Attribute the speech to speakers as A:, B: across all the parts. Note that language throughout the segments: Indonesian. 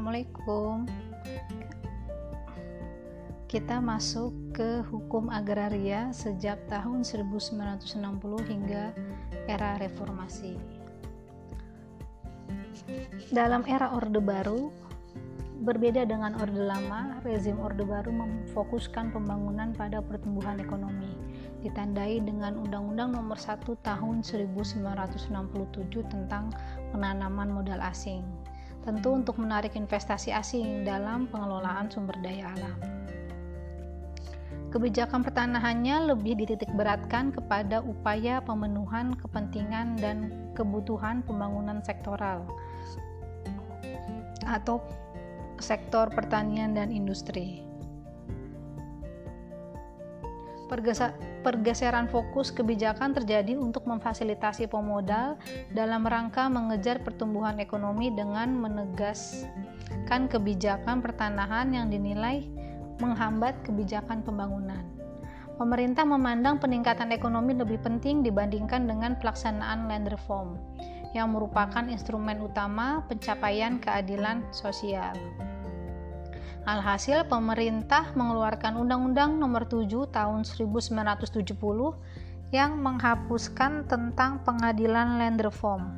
A: Assalamualaikum. Kita masuk ke hukum agraria sejak tahun 1960 hingga era reformasi. Dalam era Orde Baru, berbeda dengan Orde Lama, rezim Orde Baru memfokuskan pembangunan pada pertumbuhan ekonomi, ditandai dengan Undang-Undang Nomor 1 Tahun 1967 tentang penanaman modal asing tentu untuk menarik investasi asing dalam pengelolaan sumber daya alam. Kebijakan pertanahannya lebih dititik beratkan kepada upaya pemenuhan kepentingan dan kebutuhan pembangunan sektoral atau sektor pertanian dan industri. Pergeseran fokus kebijakan terjadi untuk memfasilitasi pemodal dalam rangka mengejar pertumbuhan ekonomi dengan menegaskan kebijakan pertanahan yang dinilai menghambat kebijakan pembangunan. Pemerintah memandang peningkatan ekonomi lebih penting dibandingkan dengan pelaksanaan land reform, yang merupakan instrumen utama pencapaian keadilan sosial. Alhasil pemerintah mengeluarkan Undang-Undang Nomor 7 Tahun 1970 yang menghapuskan tentang pengadilan land reform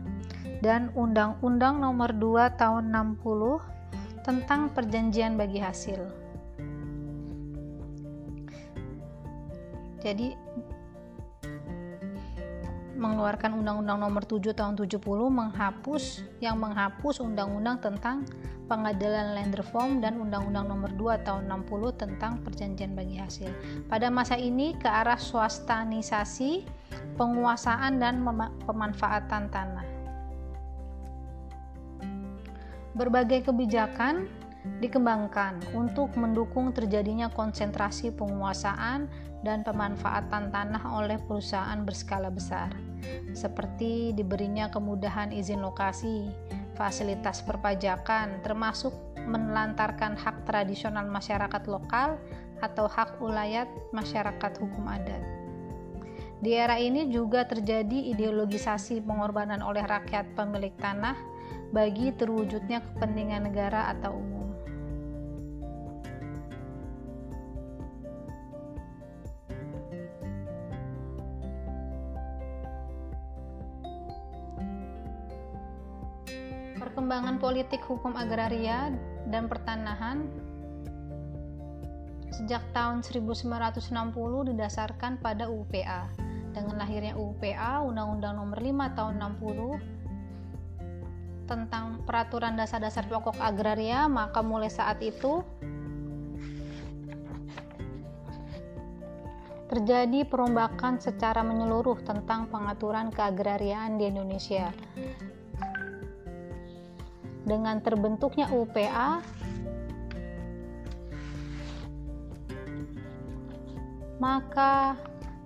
A: dan Undang-Undang Nomor 2 Tahun 60 tentang perjanjian bagi hasil. Jadi mengeluarkan Undang-Undang Nomor 7 Tahun 70 menghapus yang menghapus Undang-Undang tentang Pengadilan Land Reform dan Undang-Undang Nomor 2 Tahun 60 tentang Perjanjian Bagi Hasil. Pada masa ini ke arah swastanisasi, penguasaan dan pemanfaatan tanah. Berbagai kebijakan dikembangkan untuk mendukung terjadinya konsentrasi penguasaan dan pemanfaatan tanah oleh perusahaan berskala besar, seperti diberinya kemudahan izin lokasi, fasilitas perpajakan, termasuk menelantarkan hak tradisional masyarakat lokal atau hak ulayat masyarakat hukum adat. Di era ini juga terjadi ideologisasi pengorbanan oleh rakyat pemilik tanah bagi terwujudnya kepentingan negara atau umum. Perkembangan politik hukum agraria dan pertanahan sejak tahun 1960 didasarkan pada UPA. Dengan lahirnya UPA, Undang-Undang Nomor 5 Tahun 60 tentang peraturan dasar-dasar pokok agraria, maka mulai saat itu terjadi perombakan secara menyeluruh tentang pengaturan keagrariaan di Indonesia dengan terbentuknya UPA maka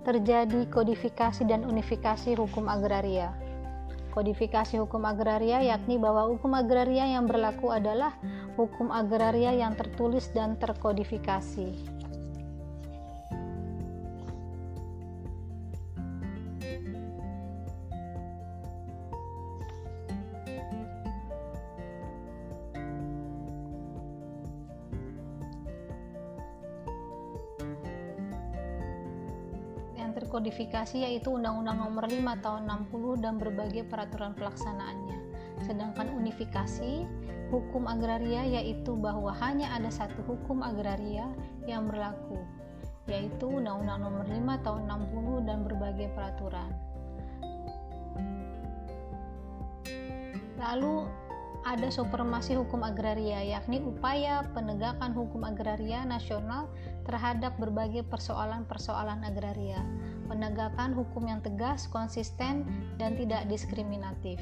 A: terjadi kodifikasi dan unifikasi hukum agraria. Kodifikasi hukum agraria yakni bahwa hukum agraria yang berlaku adalah hukum agraria yang tertulis dan terkodifikasi. Terkodifikasi yaitu Undang-Undang Nomor 5 Tahun 60 dan berbagai peraturan pelaksanaannya. Sedangkan unifikasi hukum agraria yaitu bahwa hanya ada satu hukum agraria yang berlaku, yaitu Undang-Undang Nomor 5 Tahun 60 dan berbagai peraturan. Lalu ada supremasi hukum agraria, yakni upaya penegakan hukum agraria nasional terhadap berbagai persoalan-persoalan agraria, penegakan hukum yang tegas, konsisten, dan tidak diskriminatif.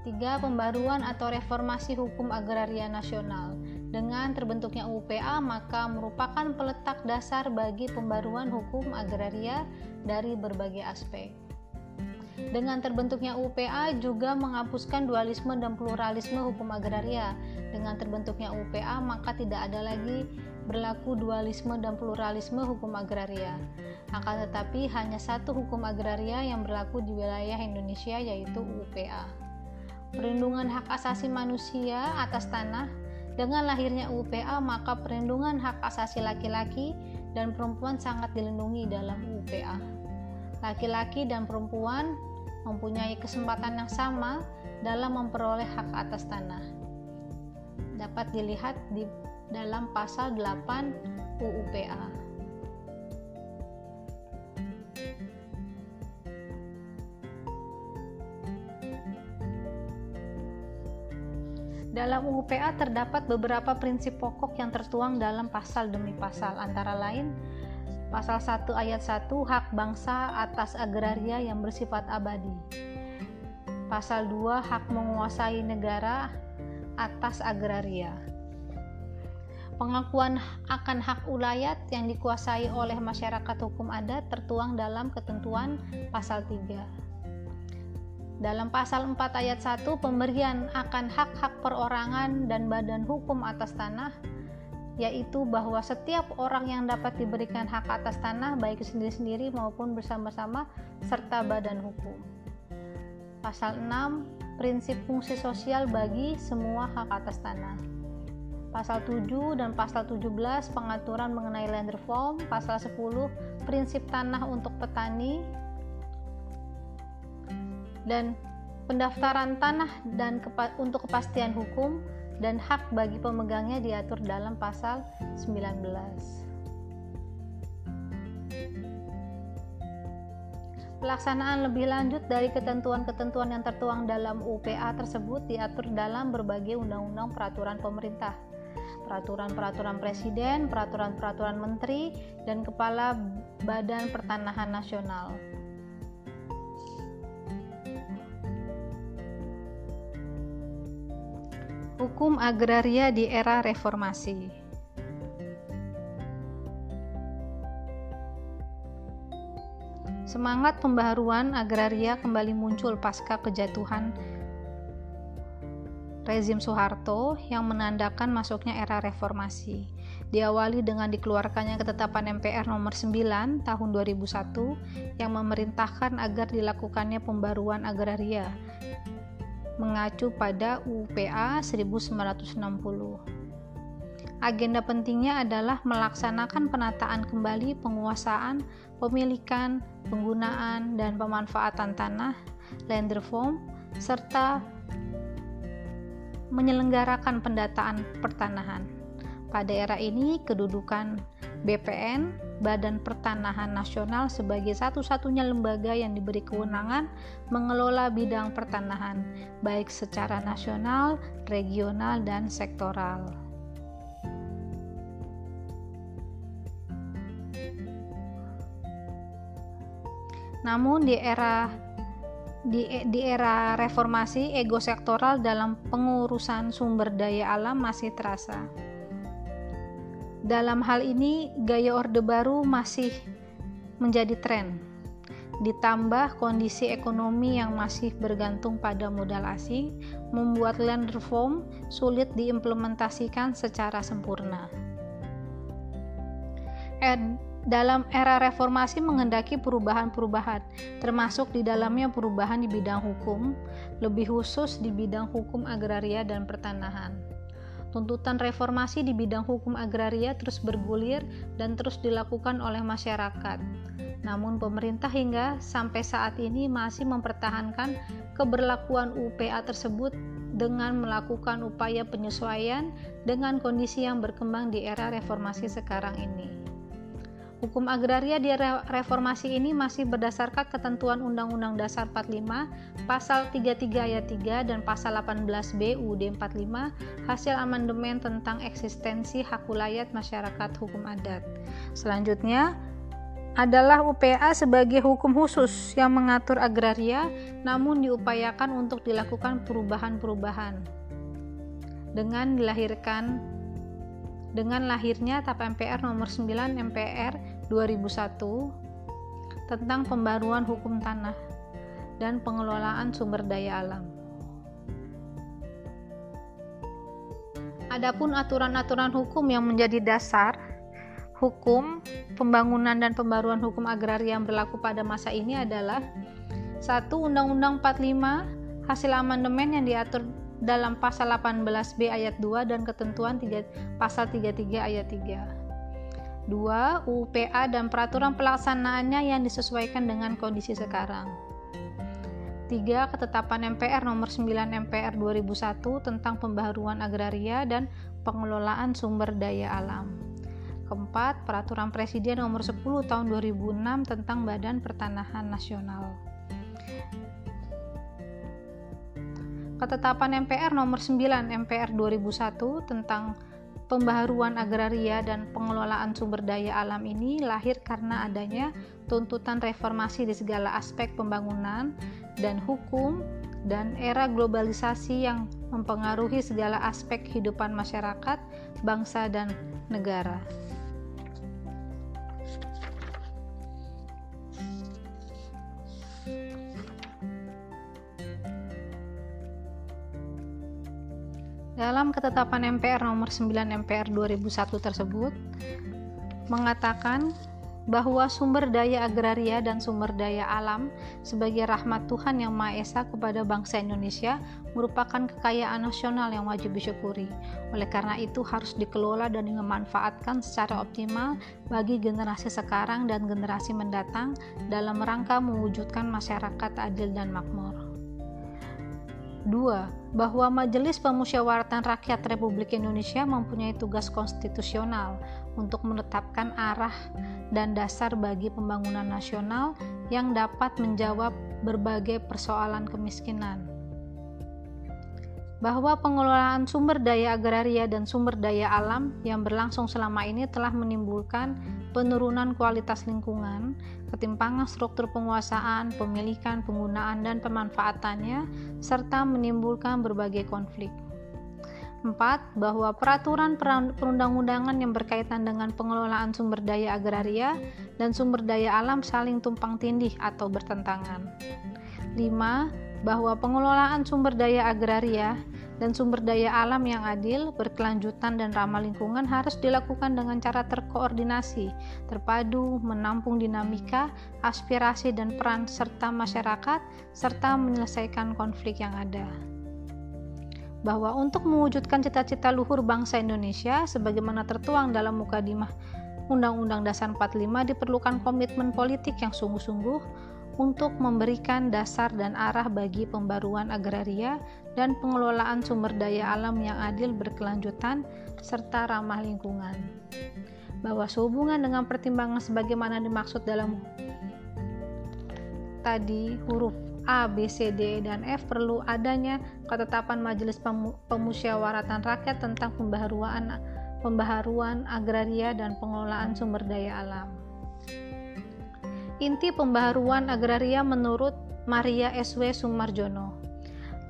A: Ketiga, pembaruan atau reformasi hukum agraria nasional. Dengan terbentuknya UPA, maka merupakan peletak dasar bagi pembaruan hukum agraria dari berbagai aspek. Dengan terbentuknya UPA juga menghapuskan dualisme dan pluralisme hukum agraria. Dengan terbentuknya UPA, maka tidak ada lagi berlaku dualisme dan pluralisme hukum agraria. Akan tetapi hanya satu hukum agraria yang berlaku di wilayah Indonesia yaitu UPA. perlindungan hak asasi manusia atas tanah. Dengan lahirnya UPA, maka perlindungan hak asasi laki-laki dan perempuan sangat dilindungi dalam UPA. Laki-laki dan perempuan mempunyai kesempatan yang sama dalam memperoleh hak atas tanah. Dapat dilihat di dalam pasal 8 UUPA. Dalam UUPA terdapat beberapa prinsip pokok yang tertuang dalam pasal demi pasal, antara lain Pasal 1 ayat 1 hak bangsa atas agraria yang bersifat abadi. Pasal 2 hak menguasai negara atas agraria. Pengakuan akan hak ulayat yang dikuasai oleh masyarakat hukum adat tertuang dalam ketentuan pasal 3 dalam pasal 4 ayat 1 pemberian akan hak-hak perorangan dan badan hukum atas tanah yaitu bahwa setiap orang yang dapat diberikan hak atas tanah baik sendiri-sendiri maupun bersama-sama serta badan hukum. Pasal 6 prinsip fungsi sosial bagi semua hak atas tanah. Pasal 7 dan pasal 17 pengaturan mengenai land reform, pasal 10 prinsip tanah untuk petani, dan pendaftaran tanah dan kepa untuk kepastian hukum dan hak bagi pemegangnya diatur dalam pasal 19. Pelaksanaan lebih lanjut dari ketentuan-ketentuan yang tertuang dalam UPA tersebut diatur dalam berbagai undang-undang peraturan pemerintah, peraturan-peraturan presiden, peraturan-peraturan menteri, dan kepala Badan Pertanahan Nasional. Hukum agraria di era reformasi. Semangat pembaharuan agraria kembali muncul pasca kejatuhan rezim Soeharto yang menandakan masuknya era reformasi. Diawali dengan dikeluarkannya ketetapan MPR nomor 9 tahun 2001 yang memerintahkan agar dilakukannya pembaruan agraria mengacu pada UPA 1960. Agenda pentingnya adalah melaksanakan penataan kembali penguasaan, pemilikan, penggunaan, dan pemanfaatan tanah, land reform, serta menyelenggarakan pendataan pertanahan. Pada era ini, kedudukan BPN, Badan Pertanahan Nasional sebagai satu-satunya lembaga yang diberi kewenangan mengelola bidang pertanahan, baik secara nasional, regional, dan sektoral. Namun di era di, di era reformasi ego sektoral dalam pengurusan sumber daya alam masih terasa. Dalam hal ini, gaya Orde Baru masih menjadi tren. Ditambah kondisi ekonomi yang masih bergantung pada modal asing, membuat land reform sulit diimplementasikan secara sempurna. Ed, dalam era reformasi mengendaki perubahan-perubahan, termasuk di dalamnya perubahan di bidang hukum, lebih khusus di bidang hukum agraria dan pertanahan. Tuntutan reformasi di bidang hukum agraria terus bergulir dan terus dilakukan oleh masyarakat. Namun pemerintah hingga sampai saat ini masih mempertahankan keberlakuan UPA tersebut dengan melakukan upaya penyesuaian dengan kondisi yang berkembang di era reformasi sekarang ini. Hukum agraria di reformasi ini masih berdasarkan ketentuan Undang-Undang Dasar 45, Pasal 33 ayat 3 dan Pasal 18B UUD 45 hasil amandemen tentang eksistensi hak masyarakat hukum adat. Selanjutnya adalah UPA sebagai hukum khusus yang mengatur agraria namun diupayakan untuk dilakukan perubahan-perubahan dengan dilahirkan dengan lahirnya TAP MPR nomor 9 MPR 2001 tentang pembaruan hukum tanah dan pengelolaan sumber daya alam. Adapun aturan-aturan hukum yang menjadi dasar hukum pembangunan dan pembaruan hukum agraria yang berlaku pada masa ini adalah satu Undang-Undang 45 hasil amandemen yang diatur dalam pasal 18B ayat 2 dan ketentuan 3, pasal 33 ayat 3. 2. UPA dan peraturan pelaksanaannya yang disesuaikan dengan kondisi sekarang. 3. Ketetapan MPR nomor 9 MPR 2001 tentang pembaharuan agraria dan pengelolaan sumber daya alam. Keempat, Peraturan Presiden nomor 10 tahun 2006 tentang Badan Pertanahan Nasional. Ketetapan MPR nomor 9 MPR 2001 tentang pembaharuan agraria dan pengelolaan sumber daya alam ini lahir karena adanya tuntutan reformasi di segala aspek pembangunan dan hukum dan era globalisasi yang mempengaruhi segala aspek kehidupan masyarakat, bangsa, dan negara. Dalam ketetapan MPR nomor 9 MPR 2001 tersebut mengatakan bahwa sumber daya agraria dan sumber daya alam sebagai rahmat Tuhan yang Maha Esa kepada bangsa Indonesia merupakan kekayaan nasional yang wajib disyukuri. Oleh karena itu harus dikelola dan dimanfaatkan secara optimal bagi generasi sekarang dan generasi mendatang dalam rangka mewujudkan masyarakat adil dan makmur. 2. Bahwa Majelis Pemusyawaratan Rakyat Republik Indonesia mempunyai tugas konstitusional untuk menetapkan arah dan dasar bagi pembangunan nasional yang dapat menjawab berbagai persoalan kemiskinan. Bahwa pengelolaan sumber daya agraria dan sumber daya alam yang berlangsung selama ini telah menimbulkan penurunan kualitas lingkungan, ketimpangan struktur penguasaan, pemilikan, penggunaan, dan pemanfaatannya, serta menimbulkan berbagai konflik. 4. Bahwa peraturan perundang-undangan yang berkaitan dengan pengelolaan sumber daya agraria dan sumber daya alam saling tumpang tindih atau bertentangan. 5. Bahwa pengelolaan sumber daya agraria dan sumber daya alam yang adil, berkelanjutan, dan ramah lingkungan harus dilakukan dengan cara terkoordinasi, terpadu, menampung dinamika, aspirasi, dan peran serta masyarakat, serta menyelesaikan konflik yang ada. Bahwa untuk mewujudkan cita-cita luhur bangsa Indonesia, sebagaimana tertuang dalam mukadimah Undang-Undang Dasar 45 diperlukan komitmen politik yang sungguh-sungguh untuk memberikan dasar dan arah bagi pembaruan agraria dan pengelolaan sumber daya alam yang adil berkelanjutan serta ramah lingkungan. Bahwa sehubungan dengan pertimbangan sebagaimana dimaksud dalam tadi huruf A, B, C, D, dan F perlu adanya ketetapan Majelis Pemusyawaratan Rakyat tentang pembaharuan pembaharuan agraria dan pengelolaan sumber daya alam. Inti pembaharuan agraria menurut Maria S.W. Sumarjono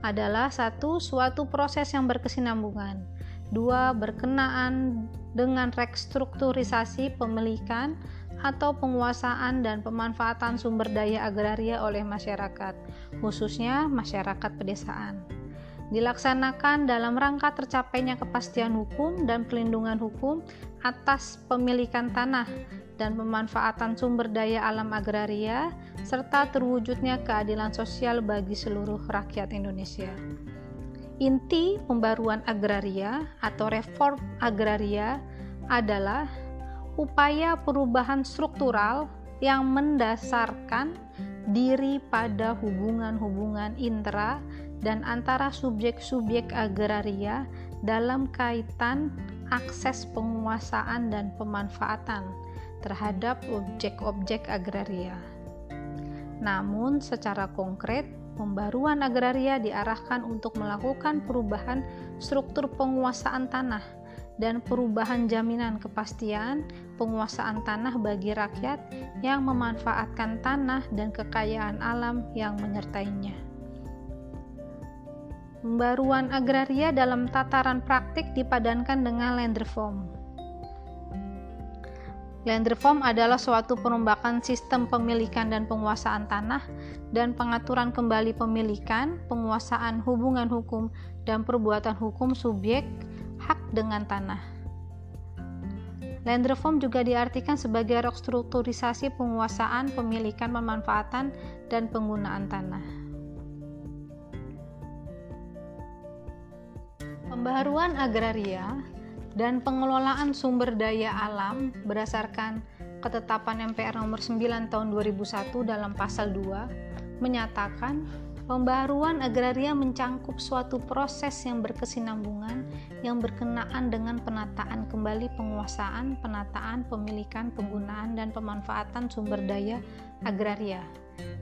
A: adalah satu suatu proses yang berkesinambungan, dua berkenaan dengan restrukturisasi pemilikan atau penguasaan dan pemanfaatan sumber daya agraria oleh masyarakat, khususnya masyarakat pedesaan. Dilaksanakan dalam rangka tercapainya kepastian hukum dan pelindungan hukum atas pemilikan tanah dan pemanfaatan sumber daya alam agraria, serta terwujudnya keadilan sosial bagi seluruh rakyat Indonesia. Inti pembaruan agraria atau reform agraria adalah upaya perubahan struktural yang mendasarkan diri pada hubungan-hubungan intra dan antara subjek-subjek agraria dalam kaitan akses penguasaan dan pemanfaatan terhadap objek-objek agraria. Namun, secara konkret, pembaruan agraria diarahkan untuk melakukan perubahan struktur penguasaan tanah dan perubahan jaminan kepastian penguasaan tanah bagi rakyat yang memanfaatkan tanah dan kekayaan alam yang menyertainya. Pembaruan agraria dalam tataran praktik dipadankan dengan land reform Land reform adalah suatu perombakan sistem pemilikan dan penguasaan tanah dan pengaturan kembali pemilikan, penguasaan hubungan hukum, dan perbuatan hukum subjek hak dengan tanah. Land reform juga diartikan sebagai restrukturisasi penguasaan, pemilikan, pemanfaatan, dan penggunaan tanah. Pembaharuan agraria dan pengelolaan sumber daya alam berdasarkan ketetapan MPR nomor 9 tahun 2001 dalam pasal 2 menyatakan Pembaharuan agraria mencangkup suatu proses yang berkesinambungan yang berkenaan dengan penataan kembali penguasaan, penataan, pemilikan, penggunaan, dan pemanfaatan sumber daya agraria.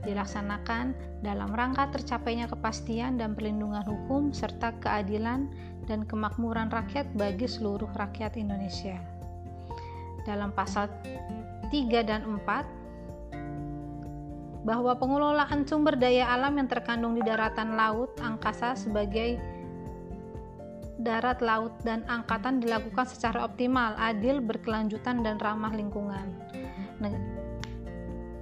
A: Dilaksanakan dalam rangka tercapainya kepastian dan perlindungan hukum serta keadilan dan kemakmuran rakyat bagi seluruh rakyat Indonesia. Dalam pasal 3 dan 4 bahwa pengelolaan sumber daya alam yang terkandung di daratan laut, angkasa sebagai darat, laut, dan angkatan dilakukan secara optimal, adil, berkelanjutan, dan ramah lingkungan.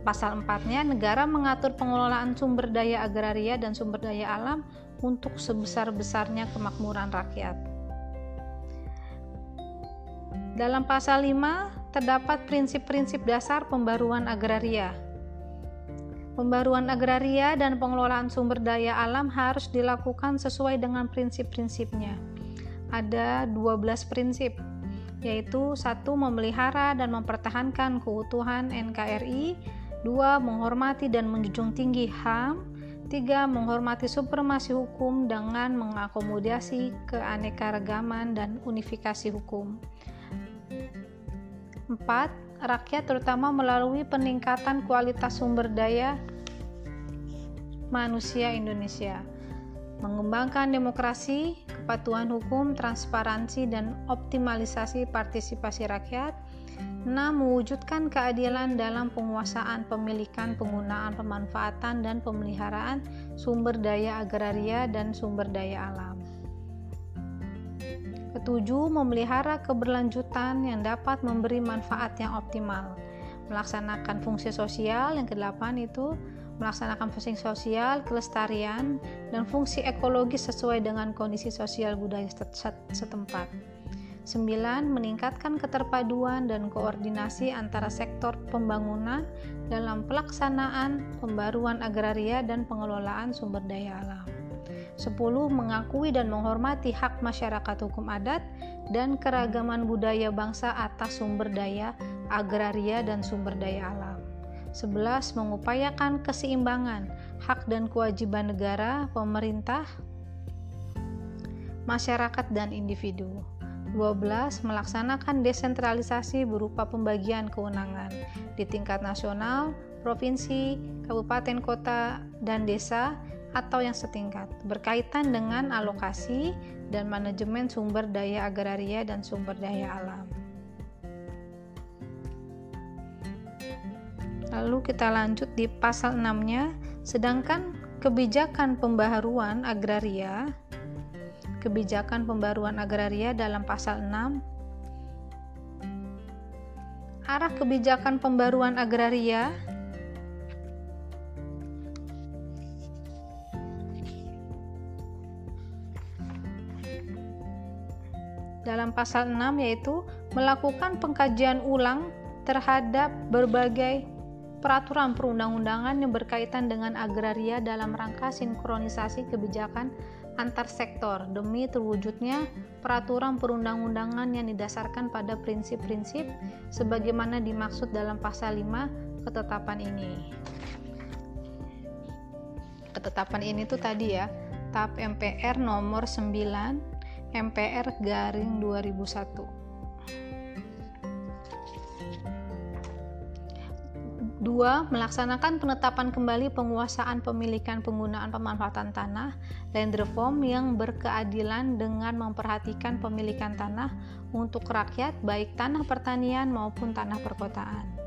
A: Pasal 4-nya, negara mengatur pengelolaan sumber daya agraria dan sumber daya alam untuk sebesar-besarnya kemakmuran rakyat. Dalam pasal 5 terdapat prinsip-prinsip dasar pembaruan agraria Pembaruan agraria dan pengelolaan sumber daya alam harus dilakukan sesuai dengan prinsip-prinsipnya. Ada 12 prinsip, yaitu satu memelihara dan mempertahankan keutuhan NKRI, dua menghormati dan menjunjung tinggi HAM, tiga menghormati supremasi hukum dengan mengakomodasi keanekaragaman dan unifikasi hukum. Empat, rakyat terutama melalui peningkatan kualitas sumber daya manusia Indonesia, mengembangkan demokrasi, kepatuhan hukum, transparansi, dan optimalisasi partisipasi rakyat. 6. Mewujudkan keadilan dalam penguasaan, pemilikan, penggunaan, pemanfaatan, dan pemeliharaan sumber daya agraria dan sumber daya alam. Ketujuh, memelihara keberlanjutan yang dapat memberi manfaat yang optimal. Melaksanakan fungsi sosial, yang kedelapan itu melaksanakan fungsi sosial, kelestarian, dan fungsi ekologis sesuai dengan kondisi sosial budaya setempat. 9. Meningkatkan keterpaduan dan koordinasi antara sektor pembangunan dalam pelaksanaan pembaruan agraria dan pengelolaan sumber daya alam. 10. Mengakui dan menghormati hak masyarakat hukum adat dan keragaman budaya bangsa atas sumber daya agraria dan sumber daya alam. 11. Mengupayakan keseimbangan hak dan kewajiban negara, pemerintah, masyarakat, dan individu. 12. Melaksanakan desentralisasi berupa pembagian kewenangan di tingkat nasional, provinsi, kabupaten, kota, dan desa atau yang setingkat berkaitan dengan alokasi dan manajemen sumber daya agraria dan sumber daya alam. Lalu kita lanjut di pasal 6-nya, sedangkan kebijakan pembaharuan agraria kebijakan pembaruan agraria dalam pasal 6 arah kebijakan pembaruan agraria. Dalam pasal 6 yaitu melakukan pengkajian ulang terhadap berbagai peraturan perundang-undangan yang berkaitan dengan agraria dalam rangka sinkronisasi kebijakan antar sektor demi terwujudnya peraturan perundang-undangan yang didasarkan pada prinsip-prinsip sebagaimana dimaksud dalam pasal 5 ketetapan ini. Ketetapan ini tuh tadi ya, TAP MPR nomor 9 MPR garing 2001 Dua, melaksanakan penetapan kembali penguasaan pemilikan penggunaan pemanfaatan tanah land reform yang berkeadilan dengan memperhatikan pemilikan tanah untuk rakyat baik tanah pertanian maupun tanah perkotaan.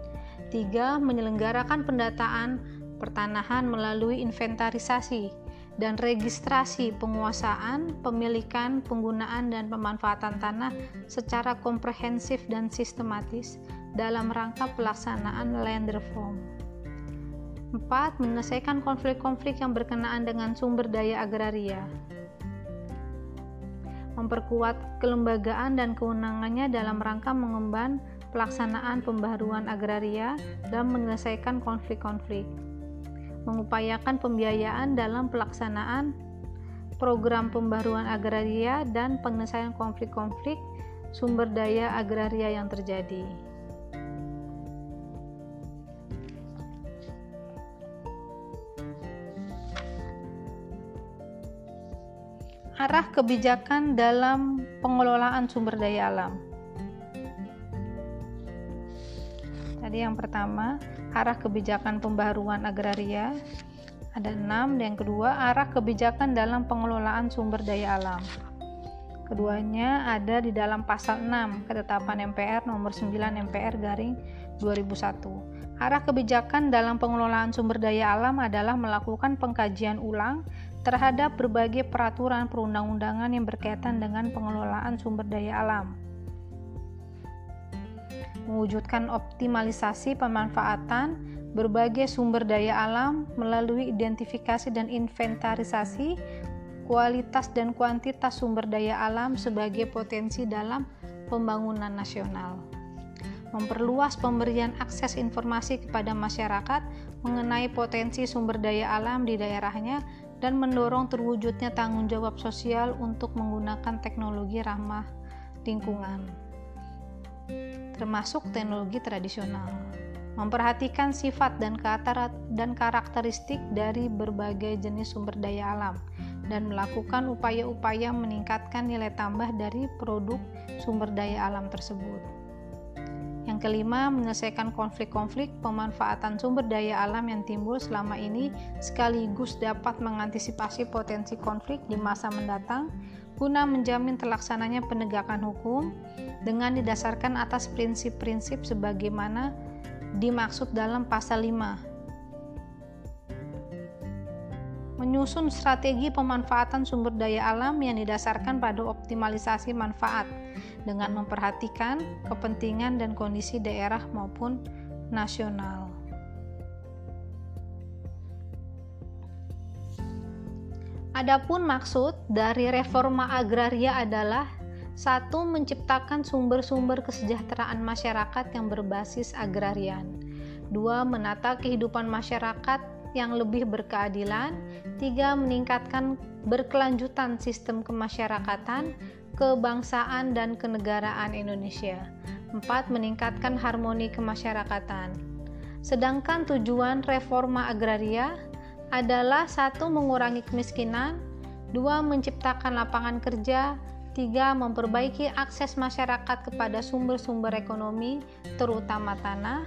A: Tiga, menyelenggarakan pendataan pertanahan melalui inventarisasi dan registrasi penguasaan, pemilikan, penggunaan, dan pemanfaatan tanah secara komprehensif dan sistematis dalam rangka pelaksanaan land reform. 4. Menyelesaikan konflik-konflik yang berkenaan dengan sumber daya agraria. Memperkuat kelembagaan dan kewenangannya dalam rangka mengemban pelaksanaan pembaharuan agraria dan menyelesaikan konflik-konflik mengupayakan pembiayaan dalam pelaksanaan program pembaruan agraria dan penyelesaian konflik-konflik sumber daya agraria yang terjadi. Arah kebijakan dalam pengelolaan sumber daya alam. Tadi yang pertama, arah kebijakan pembaruan agraria. Ada enam, dan yang kedua, arah kebijakan dalam pengelolaan sumber daya alam. Keduanya ada di dalam pasal 6 Ketetapan MPR nomor 9 MPR garing 2001. Arah kebijakan dalam pengelolaan sumber daya alam adalah melakukan pengkajian ulang terhadap berbagai peraturan perundang-undangan yang berkaitan dengan pengelolaan sumber daya alam. Mewujudkan optimalisasi pemanfaatan berbagai sumber daya alam melalui identifikasi dan inventarisasi kualitas dan kuantitas sumber daya alam sebagai potensi dalam pembangunan nasional. Memperluas pemberian akses informasi kepada masyarakat mengenai potensi sumber daya alam di daerahnya dan mendorong terwujudnya tanggung jawab sosial untuk menggunakan teknologi ramah lingkungan, termasuk teknologi tradisional. Memperhatikan sifat dan, karakteristik dari berbagai jenis sumber daya alam dan melakukan upaya-upaya meningkatkan nilai tambah dari produk sumber daya alam tersebut. Yang kelima, menyelesaikan konflik-konflik pemanfaatan sumber daya alam yang timbul selama ini sekaligus dapat mengantisipasi potensi konflik di masa mendatang guna menjamin terlaksananya penegakan hukum dengan didasarkan atas prinsip-prinsip sebagaimana dimaksud dalam pasal 5 menyusun strategi pemanfaatan sumber daya alam yang didasarkan pada optimalisasi manfaat dengan memperhatikan kepentingan dan kondisi daerah maupun nasional. Adapun maksud dari reforma agraria adalah satu menciptakan sumber-sumber kesejahteraan masyarakat yang berbasis agrarian. Dua, menata kehidupan masyarakat yang lebih berkeadilan, tiga meningkatkan berkelanjutan sistem kemasyarakatan, kebangsaan dan kenegaraan Indonesia. Empat meningkatkan harmoni kemasyarakatan. Sedangkan tujuan reforma agraria adalah satu mengurangi kemiskinan, dua menciptakan lapangan kerja, tiga memperbaiki akses masyarakat kepada sumber-sumber ekonomi, terutama tanah,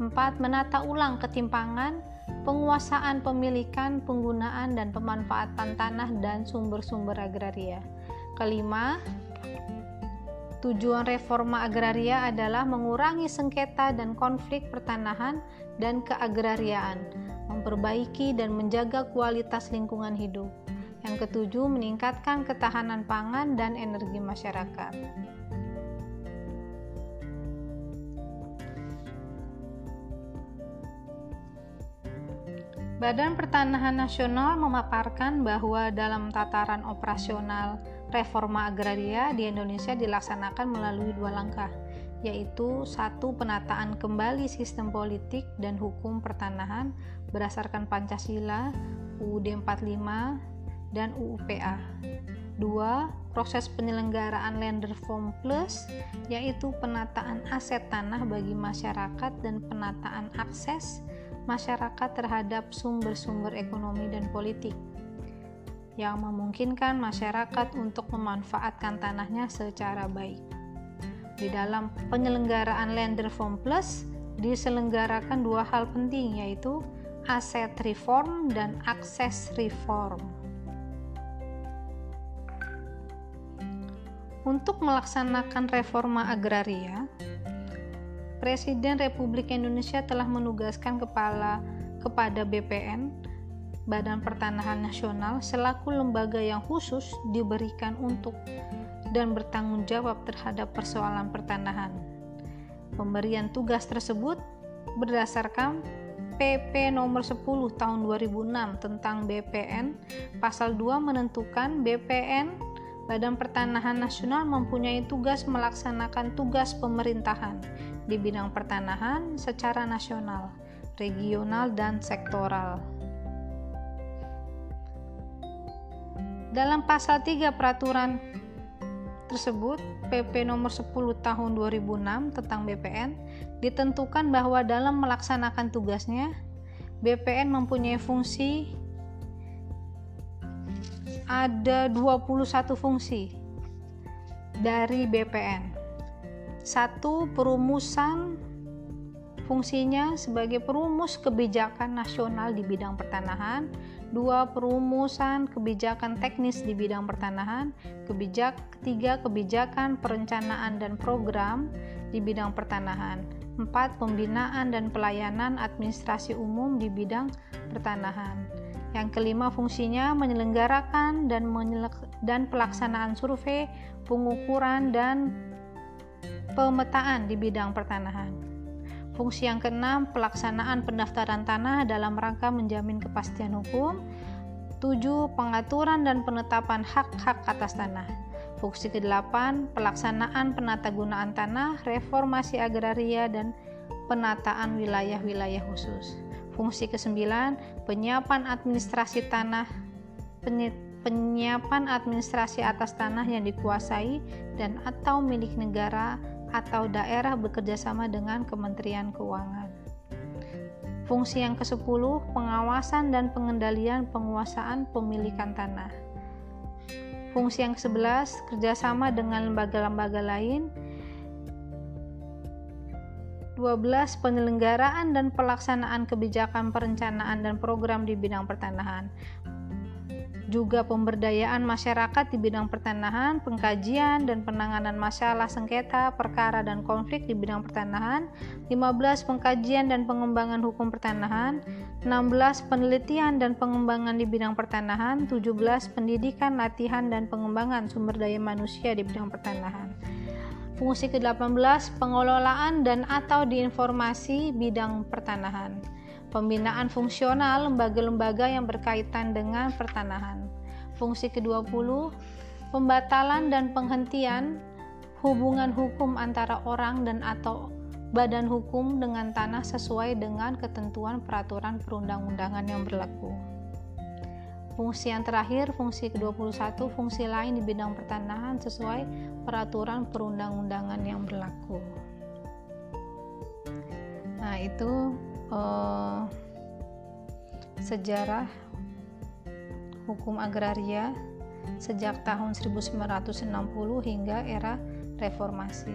A: empat menata ulang ketimpangan, penguasaan pemilikan, penggunaan, dan pemanfaatan tanah dan sumber-sumber agraria. Kelima, tujuan reforma agraria adalah mengurangi sengketa dan konflik pertanahan dan keagrariaan, memperbaiki dan menjaga kualitas lingkungan hidup. Yang ketujuh, meningkatkan ketahanan pangan dan energi masyarakat. Badan Pertanahan Nasional memaparkan bahwa dalam tataran operasional reforma agraria di Indonesia dilaksanakan melalui dua langkah, yaitu satu penataan kembali sistem politik dan hukum pertanahan berdasarkan Pancasila, UUD 45, dan UUPA. Dua, proses penyelenggaraan Land Reform Plus, yaitu penataan aset tanah bagi masyarakat dan penataan akses masyarakat terhadap sumber-sumber ekonomi dan politik yang memungkinkan masyarakat untuk memanfaatkan tanahnya secara baik. Di dalam penyelenggaraan Land Reform Plus diselenggarakan dua hal penting yaitu aset reform dan akses reform. Untuk melaksanakan reforma agraria, Presiden Republik Indonesia telah menugaskan kepala kepada BPN Badan Pertanahan Nasional selaku lembaga yang khusus diberikan untuk dan bertanggung jawab terhadap persoalan pertanahan. Pemberian tugas tersebut berdasarkan PP nomor 10 tahun 2006 tentang BPN pasal 2 menentukan BPN Badan Pertanahan Nasional mempunyai tugas melaksanakan tugas pemerintahan di bidang pertanahan secara nasional, regional, dan sektoral. Dalam pasal 3 peraturan tersebut, PP nomor 10 tahun 2006 tentang BPN, ditentukan bahwa dalam melaksanakan tugasnya, BPN mempunyai fungsi ada 21 fungsi dari BPN. Satu, perumusan fungsinya sebagai perumus kebijakan nasional di bidang pertanahan, dua perumusan kebijakan teknis di bidang pertanahan, kebijak ketiga kebijakan perencanaan dan program di bidang pertanahan, empat pembinaan dan pelayanan administrasi umum di bidang pertanahan. Yang kelima fungsinya menyelenggarakan dan dan pelaksanaan survei, pengukuran dan pemetaan di bidang pertanahan. Fungsi yang keenam, pelaksanaan pendaftaran tanah dalam rangka menjamin kepastian hukum. Tujuh, pengaturan dan penetapan hak-hak atas tanah. Fungsi ke-8, pelaksanaan penata gunaan tanah, reformasi agraria dan penataan wilayah-wilayah khusus. Fungsi ke-9, penyiapan administrasi tanah, penyiapan administrasi atas tanah yang dikuasai dan atau milik negara atau daerah bekerjasama dengan Kementerian Keuangan. Fungsi yang ke-10, pengawasan dan pengendalian penguasaan pemilikan tanah. Fungsi yang ke-11, kerjasama dengan lembaga-lembaga lain. 12. Penyelenggaraan dan pelaksanaan kebijakan perencanaan dan program di bidang pertanahan juga pemberdayaan masyarakat di bidang pertanahan, pengkajian dan penanganan masalah sengketa, perkara dan konflik di bidang pertanahan, 15 pengkajian dan pengembangan hukum pertanahan, 16 penelitian dan pengembangan di bidang pertanahan, 17 pendidikan, latihan dan pengembangan sumber daya manusia di bidang pertanahan. Fungsi ke-18 pengelolaan dan atau diinformasi bidang pertanahan pembinaan fungsional lembaga-lembaga yang berkaitan dengan pertanahan. Fungsi ke-20, pembatalan dan penghentian hubungan hukum antara orang dan atau badan hukum dengan tanah sesuai dengan ketentuan peraturan perundang-undangan yang berlaku. Fungsi yang terakhir, fungsi ke-21, fungsi lain di bidang pertanahan sesuai peraturan perundang-undangan yang berlaku. Nah, itu uh, sejarah hukum agraria sejak tahun 1960 hingga era reformasi.